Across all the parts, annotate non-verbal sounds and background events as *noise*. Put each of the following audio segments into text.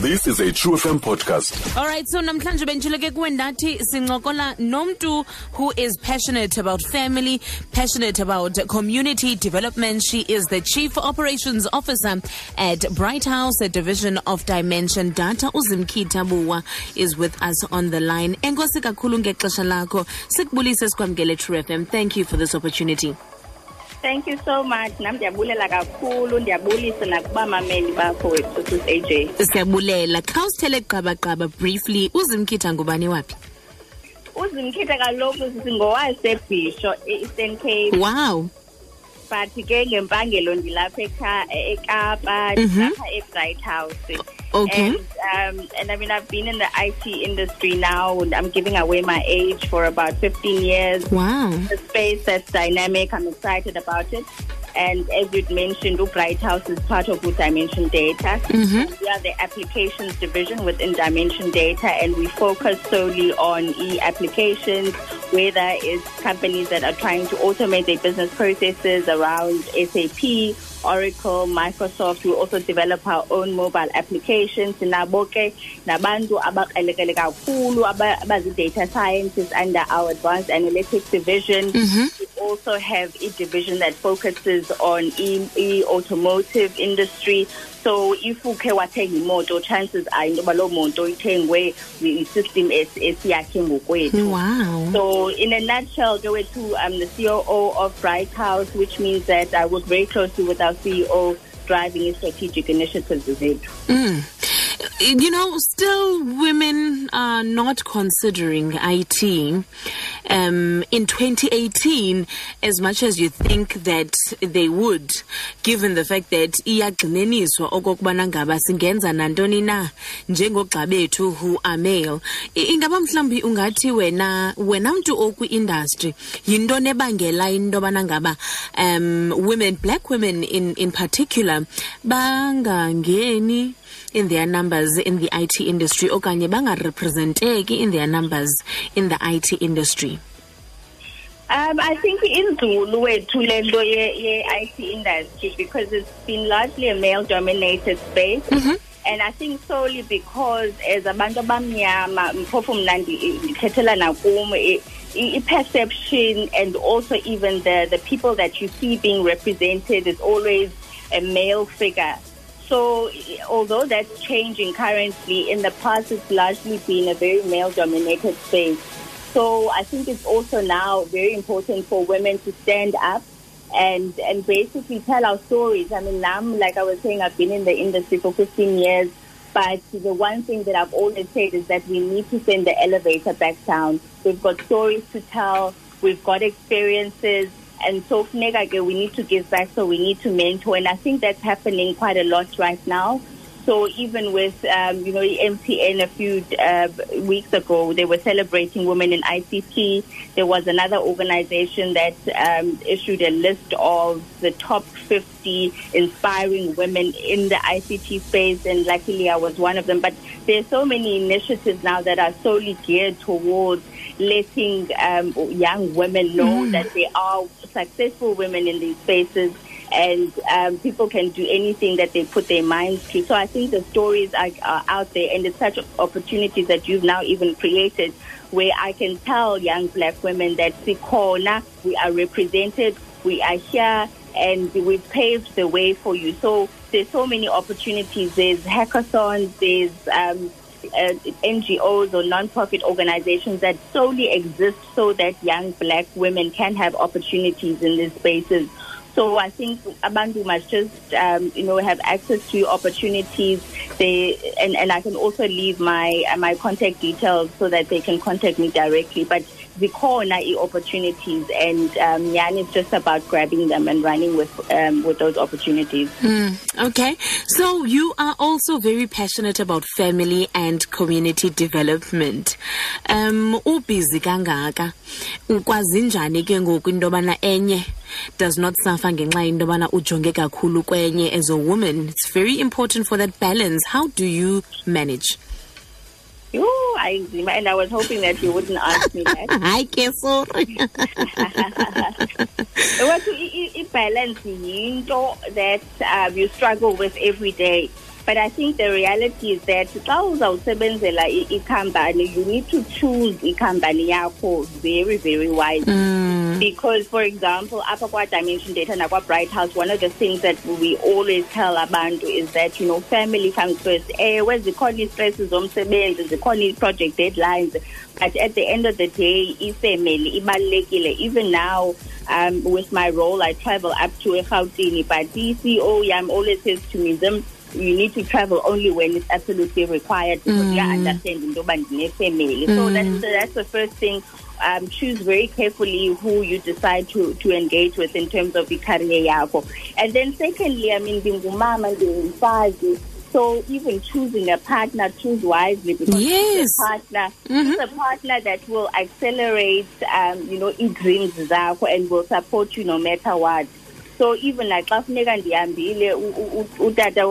This is a True FM podcast. All right, so namhlanje bentshilo ke kuwe ndathi sincokola nomntu who is passionate about family, passionate about community development. She is the Chief Operations Officer at Britehouse, a division of Dimension Data. Uzimkhitha Buwa is with us on the line. Enkosi kakhulu ngexesha lakho. Sikubulise sikwamkele True FM. Thank you for this opportunity. Thank you so much. Nam ndiyabulela kakhulu ndiyabulisa nakubamameli bakho wethu sis AJ. Siyabulela. Khawusithele gqabagqaba briefly uzimkitha ngubani waphi? Uzimkhitha kaloku singowasebhisho e-Eastern Cape Wow. but ke ngempangelo ndilapha ekha- eKapa Mhm. ndilapha eBright House. Okay. And um and I mean I've been in the IT industry now and I'm giving away my age for about 15 years. Wow. The space that's dynamic. I'm excited about it. And as you'd mentioned, Britehouse is part of Dimension Data. Mhm. We are the applications division within Dimension Data, and we focus solely on e-applications, whether it's companies that are trying to automate their business processes around SAP, Oracle, Microsoft. We also develop our own mobile applications. Nabo ke nabantu abakrelekele kakhulu aba- abazi-data scientists under our advanced analytics division. Mhm. Also have a division that focuses on e, e automotive industry. So if ukhe wathenga imoto chances are into yoba loo moto ithengwe i-system esiyakhe ngokwethu. Wow. So, in a nutshell, go to I'm the COO of Britehouse, which means that I work very closely with our CEO driving strategic initiatives with it. Mm. You know, still women are not considering IT um, in 2018 as much as you think that they would, given the fact that iyagxineniswa okokubana ngaba singenza nantoni na njengogxa bethu who are male. Ingaba mhlawumbi ungathi wena wena mntu okwi-industry yintoni ebangela into yobana ngaba um women black women in in particular bangangeni in their numbers in the IT industry okanye bangarepresenteki in their numbers in the IT industry Um, I think in Zulu, wethu le nto ye-IT industry, because it's been largely a male-dominated space. And I think solely because as abantu abamnyama mphofu mna ndi- ndithethela nakum i-perception and also even the, the people that you see being represented is always a male figure. So although that's changing currently, in the past it's largely been a very male-dominated space. So I think it's also now very important for women to stand up and and basically tell our stories. I mean, I'm like I was saying, I've been in the industry for 15 years, but the one thing that I've always said is that we need to send the elevator back down. We've got stories to tell, we've got experiences, and so we need to give back. So we need to mentor, and I think that's happening quite a lot right now. So even with, um, you know, the MTN a few uh, weeks ago, they were celebrating women in ICT. There was another organization that um, issued a list of the top 50 inspiring women in the ICT space, and luckily I was one of them. But there are so many initiatives now that are solely geared towards letting um, young women know that there are successful women in these spaces and um, people can do anything that they put their minds to. So I think the stories are, are out there, and it's such opportunities that you've now even created, where I can tell young black women that Sikona, we are represented, we are here, and we've paved the way for you. So there's so many opportunities. There's hackathons. There's um, uh, NGOs or non-profit organizations that solely exist so that young black women can have opportunities in these spaces. So I think Abandu must just, um, you know, have access to opportunities. They and, and I can also leave my uh, my contact details so that they can contact me directly. But the corner opportunities, and um, Yan is just about grabbing them and running with um, with those opportunities. Okay, so you are also very passionate about family and community development. Um, enye does not suffer ngenxa into yobana ujonge kakhulu kwenye as a woman. It's very important for that balance. How do you manage? Ooh, I and I was hoping that you wouldn't ask me that. *laughs* Hayi ke sorry. Well, i- i- i- balance yinto that um, you struggle with every day. but i think the reality is that xa uzawusebenzela ikhampani you need to choose ikhampani yakho very very wisely mm. Because for example apha kwa-dimension data nakwa-britehouse one of the things that we always tell abantu is that you know family comes first ewe zikhona ii-stresses zomsebenzi the ii-project deadlines but at the end of the day ibalulekile even now um, with my role i travel up to egautini but the ceo yam always says to me them you need to travel only when it's absolutely required because mm. you understand the family. Mm. So that's that's the first thing. Um, choose very carefully who you decide to, to engage with in terms of the career yakho. And then secondly, I mean, ndingumama ndingumfazi so even choosing a partner, choose wisely because yes. a partner, mm-hmm. a partner that will accelerate, um, you know, dreams and will support you no matter what. so even like xa funeka ndihambile utata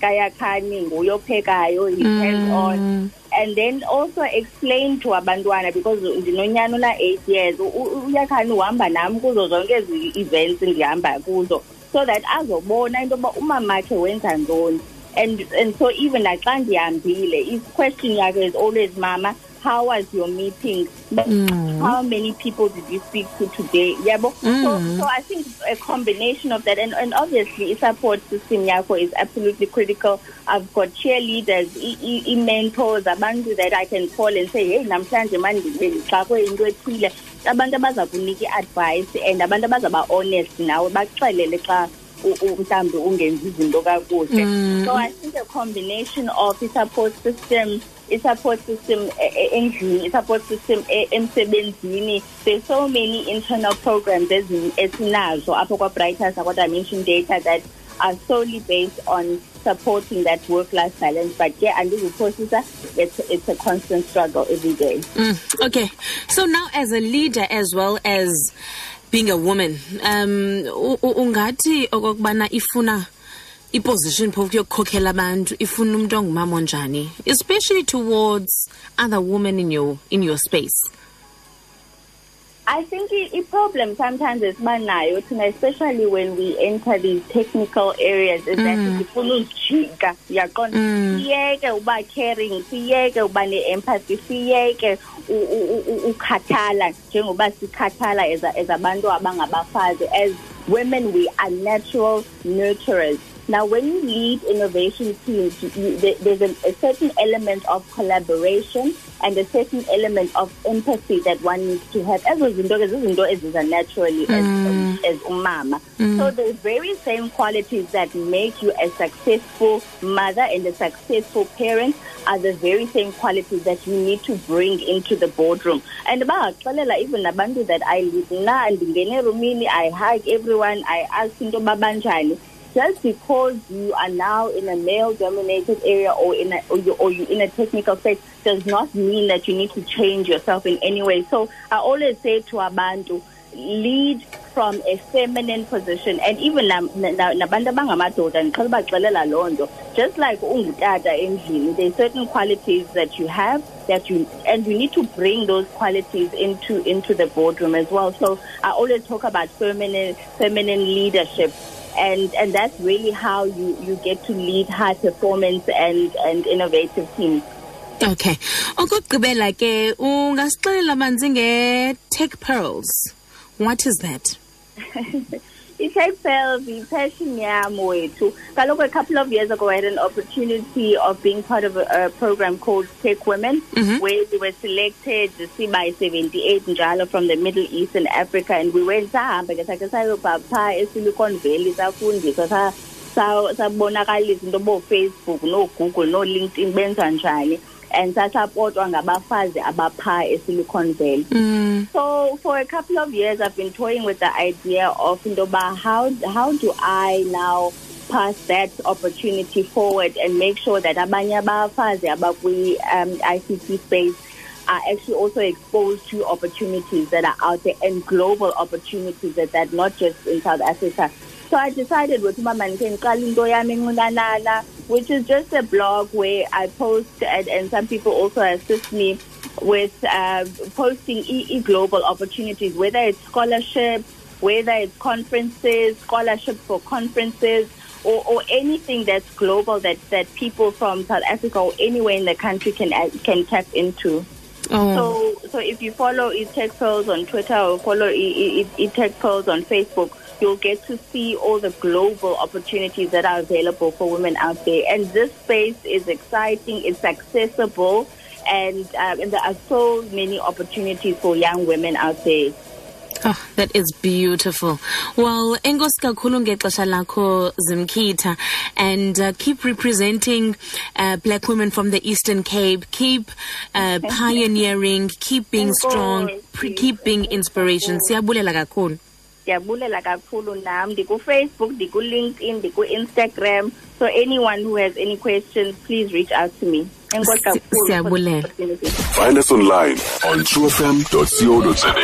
kayakhani nguyophekayo he hands mm. on and then also explain to abantwana because ndinonyana una-eight years uyakhani uhamba nam kuzo zonke ezi events ndihamba kuzo so that azobona into yoba umamakhe wenza ntoni. And and so even like xa ndihambile i-question yakhe is always mama how was your meeting? Mm. How many people did you speak to today? Yeah, but mm. so, so I think a combination of that, and, and obviously, support system yako is absolutely critical. I've got cheerleaders, e, e, mentors, abantu that I can call and say, hey, namhlanje manje bendixakwe into ethile. Abantu abaza kunika advice and abantu abazaba honest nawe bakuxelele xa mhlawumbi ungenzi izinto kakuhle. Mm. So I think a combination of a support system i-support system endlini i-support system emsebenzini. There's so many internal programs esinazo apho kwa-britehouse akwa-dimension data that are solely based on supporting that work-life balance. But yeah andizuphosisa it's, it's a constant struggle every day. Mm, okay. So now as a leader as well as being a woman um ungathi okokubana ifuna iposition phofu yokukhokhela abantu ifuna umuntu ongumama onjani especially towards other women in your in your space I think a problem sometimes esibanayo thina especially when we enter these technical areas is that mm. sifuna uzijika uyaqonda mm. siyeke uba caring siyeke uba ne-empathy siyeke ukhathala njengoba sikhathala as abantu abangabafazi as women we are natural nurturers now, when you lead innovation teams, you, there's a, a, certain element of collaboration and a certain element of empathy that one needs to have. As izinto izinto eziza naturally mm. as, as umama. Mm. So the very same qualities that make you a successful mother and a successful parent are the very same qualities that you need to bring into the boardroom. And about even nabantu that I lead na ndingene rumini, I hug everyone, I ask into babanjani just because you are now in a male-dominated area or in a or, you, or you're in a technical space does not mean that you need to change yourself in any way. So I always say to Abantu, lead from a feminine position. And even nabantu abangamadoda ndiqhela ubaxelela loo nto. Just like ungutata endlini there are certain qualities that you have that you and you need to bring those qualities into into the boardroom as well. So i always talk about feminine feminine leadership and and that's really how you you get to lead high performance and and innovative teams. Okay. Okugqibela ke ungasixelela manzi nge-tech pearls. What is that *laughs* i-tech pearls yi-passion yam wethu kaloku a couple of years ago i had an opportunity of being part of a, a program called tech women mm-hmm. where we were selected to see by 78 njalo from the middle east and africa and we went sahamba ke sakhe sayobha phaa esilicon valley safundiswa sabonakalisa into boofacebook noogoogle noolinkedin benza njani and sasapotwa ngabafazi abapha esilicon valley mm. so for a couple of years i've been toying with the idea of intoba how how do i now pass that opportunity forward and make sure that abanye abafazi abakwi um, ict space are actually also exposed to opportunities that are out there and global opportunities that, that not just in South Africa. So I decided with Mama which is just a blog where I post and, and some people also assist me with uh, posting EE global opportunities, whether it's scholarships, whether it's conferences, scholarships for conferences, or, or anything that's global that, that people from South Africa or anywhere in the country can can tap into. Oh. So, so if you follow eTech Pearls on Twitter or follow eTech Pearls on Facebook, you'll get to see all the global opportunities that are available for women out there. And this space is exciting, it's accessible, and, uh, and there are so many opportunities for young women out there. Oh, that is beautiful. Well, enkosi kakhulu ngexesha lakho Zimkhitha and uh, keep representing uh, black women from the Eastern Cape. Keep uh, pioneering, keep being strong, keep being inspiration. Siyabulela kakhulu. Ndiyabulela kakhulu nam ndiku-facebook ndiku-linkedin ndiku-instagram so anyone who has any questions please reach out to me. Siyabulela. find us online on truefm.co.za